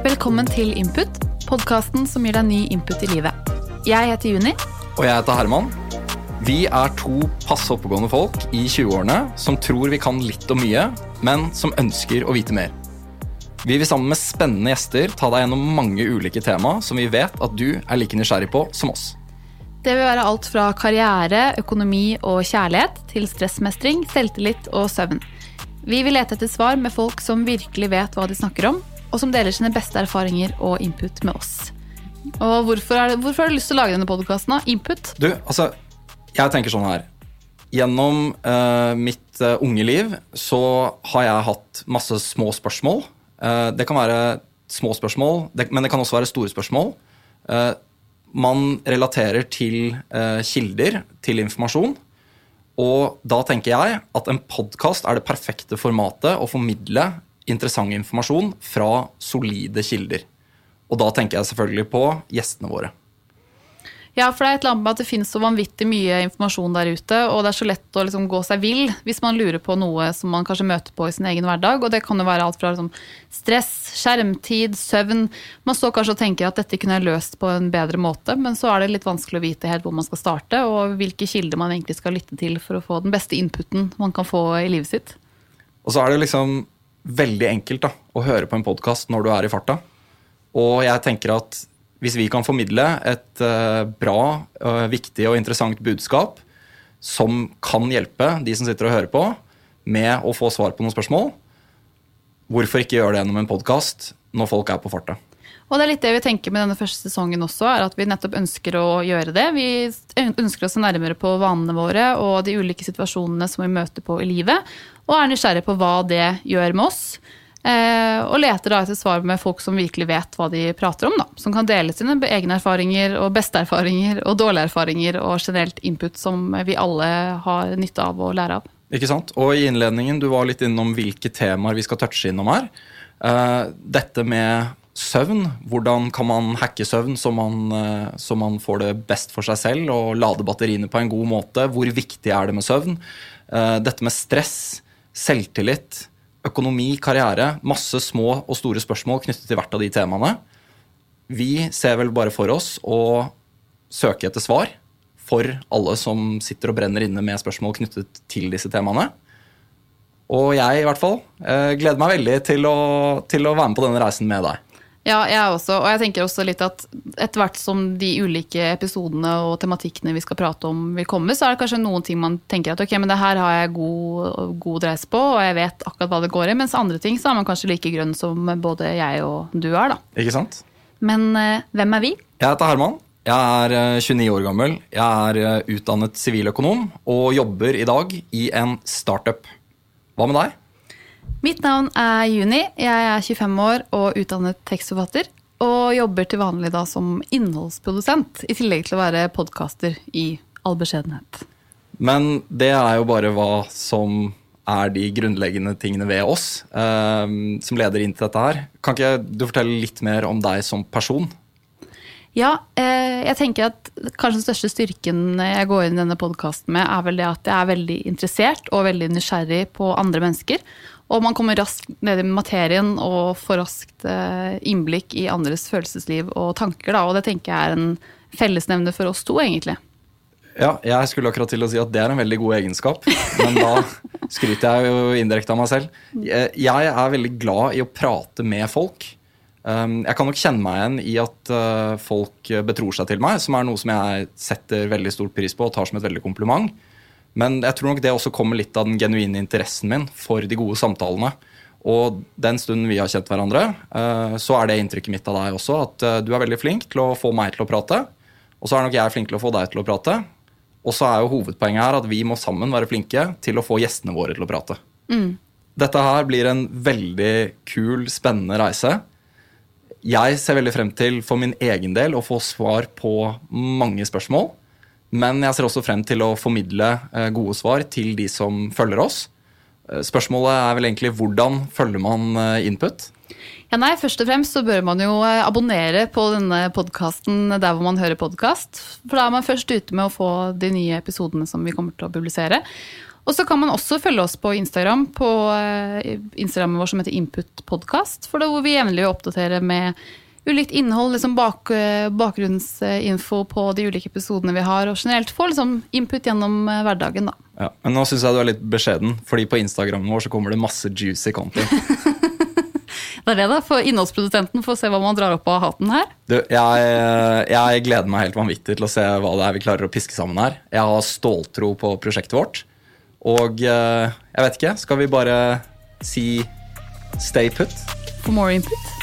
Velkommen til Input, podkasten som gir deg ny input i livet. Jeg heter Juni. Og jeg heter Herman. Vi er to passe oppegående folk i 20-årene som tror vi kan litt og mye, men som ønsker å vite mer. Vi vil sammen med spennende gjester ta deg gjennom mange ulike tema som vi vet at du er like nysgjerrig på som oss. Det vil være alt fra karriere, økonomi og kjærlighet til stressmestring, selvtillit og søvn. Vi vil lete etter svar med folk som virkelig vet hva de snakker om, og som deler sine beste erfaringer og input med oss. Og hvorfor, det, hvorfor har du lyst til å lage denne podkasten? Input? Du, altså, jeg tenker sånn her. Gjennom uh, mitt uh, unge liv så har jeg hatt masse små spørsmål. Uh, det kan være små spørsmål, det, men det kan også være store spørsmål. man relaterer til kilder, til informasjon. Og da tenker jeg at en podkast er det perfekte formatet å formidle interessant informasjon fra solide kilder. Og da tenker jeg selvfølgelig på gjestene våre. Ja, for det er et eller annet med at det finnes så vanvittig mye informasjon der ute, og det er så lett å liksom gå seg vill hvis man lurer på noe som man kanskje møter på i sin egen hverdag. Og det kan jo være alt fra liksom stress, skjermtid, søvn. Man står kanskje og tenker at dette kunne jeg løst på en bedre måte, men så er det litt vanskelig å vite helt hvor man skal starte, og hvilke kilder man egentlig skal lytte til for å få den beste inputen man kan få i livet sitt. Og så er det liksom veldig enkelt da, å høre på en podkast når du er i farta. Og jeg tenker at hvis vi kan formidle et uh, bra, uh, viktig og interessant budskap som kan hjelpe de som sitter og hører på, med å få svar på noen spørsmål, hvorfor ikke gjøre det gjennom en podkast når folk er på farta? Og det er litt det vi tenker med denne første sesongen også, er at vi nettopp ønsker å gjøre det. Vi ønsker å se nærmere på vanene våre og de ulike situasjonene som vi møter på i livet, og er nysgjerrig på hva det gjør med oss. Eh, og leter da etter svar med folk som virkelig vet hva de prater om. da, Som kan dele sine egne erfaringer og beste erfaringer og dårlige erfaringer og generelt input som vi alle har nytte av å lære av. Ikke sant? Og i innledningen, du var litt innom hvilke temaer vi skal touche innom her. Eh, dette med søvn. Hvordan kan man hacke søvn så man, eh, så man, får det best for seg selv og lade batteriene på en god måte? Hvor viktig er det med søvn? Dette med stress selvtillit, økonomi, karriere. Masse små og store spørsmål knyttet til hvert av de temaene. Vi ser vel bare for oss å søke etter svar for alle som sitter og brenner inne med spørsmål knyttet til disse temaene. Og jeg i hvert fall eh, gleder meg veldig til å, til å være med på denne reisen med deg. Ja, jeg også. Og jeg tenker også litt at etter hvert som de ulike episodene og tematikkene vi skal prate om vil komme, så er det kanskje noen ting man tenker at ok, men det her har jeg god, god dreis på, og jeg vet akkurat hva det går i. Mens andre ting så er man kanskje like grønn som både jeg og du er, da. Ikke sant? Men eh, hvem er vi? Jeg heter Herman. Jeg er 29 eh, år gammel. Jeg er eh, utdannet siviløkonom og jobber i dag i en startup. Hva med deg? Mitt navn er Juni. Jeg er 25 år og utdannet tekstforfatter. Og jobber til vanlig da som innholdsprodusent, i tillegg til å være podkaster i all beskjedenhet. Men det er jo bare hva som er de grunnleggende tingene ved oss eh, som leder inn til dette her. Kan ikke du fortelle litt mer om deg som person? Ja, eh, jeg tenker at kanskje den største styrken jeg går inn i denne podkasten med, er vel det at jeg er veldig interessert og veldig nysgjerrig på andre mennesker. Og man kommer raskt ned i materien og får raskt eh, innblikk i andres følelsesliv og tanker. Da. Og det tenker jeg er en fellesnevner for oss to, egentlig. Ja, jeg skulle akkurat til å si at det er en veldig god egenskap, men da skryter jeg jo indirekte av meg selv. Jeg er veldig glad i å prate med folk. Um, jeg kan nok kjenne meg igjen i at uh, folk betror seg til meg, som er noe som jeg setter veldig stor pris på og tar som et veldig kompliment. Men jeg tror nok det også kommer litt av den genuine interessen min for de gode samtalene. Og den stunden vi har kjent hverandre, eh, så er det inntrykket mitt av deg også at eh, du er veldig flink til å få meg til å prate. Og så er nok jeg flink til å få deg til å prate. Og så er jo hovedpoenget her at vi må sammen være flinke til å få gjestene våre til å prate. Mm. Dette her blir en veldig kul, spennende reise. Jeg ser veldig frem til for min egen del å få svar på mange spørsmål. Men jeg ser også frem til å formidle eh, gode svar til de som følger oss. Eh, spørsmålet er vel egentlig hvordan følger man eh, input? Ja, nei, Først og fremst så bør man jo abonnere på denne podkasten der hvor man hører podkast. For da er man først ute med å få de nye episodene som vi kommer til å publisere. Og så kan man også følge oss på Instagram, på Instagramen Instagrammen vår som heter Input Podcast, for det hvor vi jevnlig oppdaterer med ulikt innhold, liksom bak, eh, bakgrunnsinfo på de ulike episodene vi har, og generelt få liksom input gjennom eh, hverdagen, da. Ja, men nå syns jeg du er litt beskjeden, fordi på Instagramen vår så kommer det masse juicy content. Det er det, da. For innholdsprodusenten får se hva man drar opp av haten her. Du, jeg, jeg gleder meg helt vanvittig til å se hva det er vi klarer å piske sammen her. Jeg har ståltro på prosjektet vårt. Og eh, jeg vet ikke, skal vi bare si stay put? For more input.